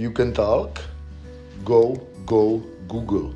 you can talk, go, go, Google.